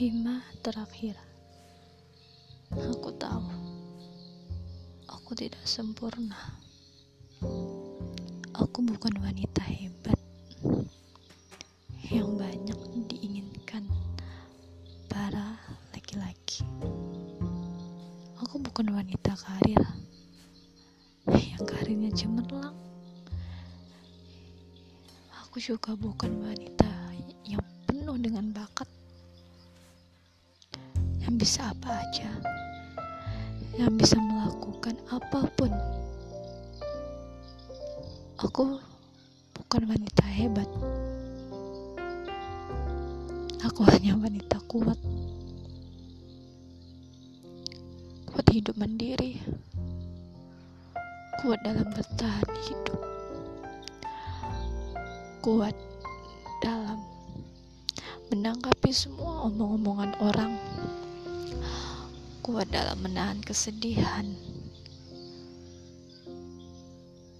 Hima terakhir. Aku tahu, aku tidak sempurna. Aku bukan wanita hebat yang banyak diinginkan para laki-laki. Aku bukan wanita karir yang karirnya cemerlang. Aku juga bukan wanita yang bisa apa aja, yang bisa melakukan apa pun. Aku bukan wanita hebat, aku hanya wanita kuat, kuat hidup mandiri, kuat dalam bertahan hidup, kuat dalam menanggapi semua omong-omongan orang kuat dalam menahan kesedihan,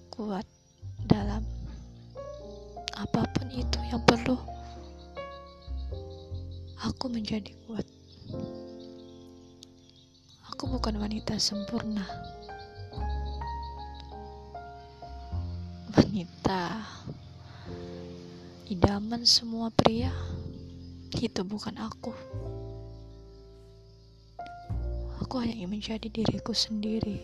kuat dalam apa pun itu yang perlu. Aku menjadi kuat. Aku bukan wanita sempurna, wanita idaman semua pria. Itu bukan aku. Aku hanya ingin menjadi diriku sendiri.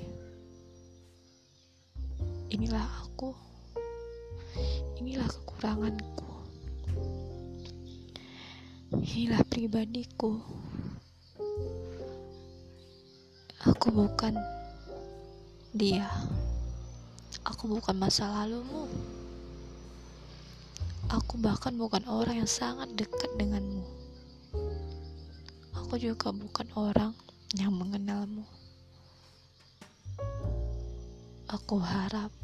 Inilah aku. Inilah kekuranganku. Inilah pribadiku. Aku bukan dia. Aku bukan masa lalumu. Aku bahkan bukan orang yang sangat dekat denganmu. Aku juga bukan orang yang mengenalmu. Aku harap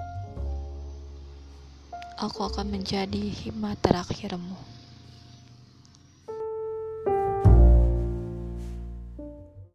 aku akan menjadi hima terakhirmu.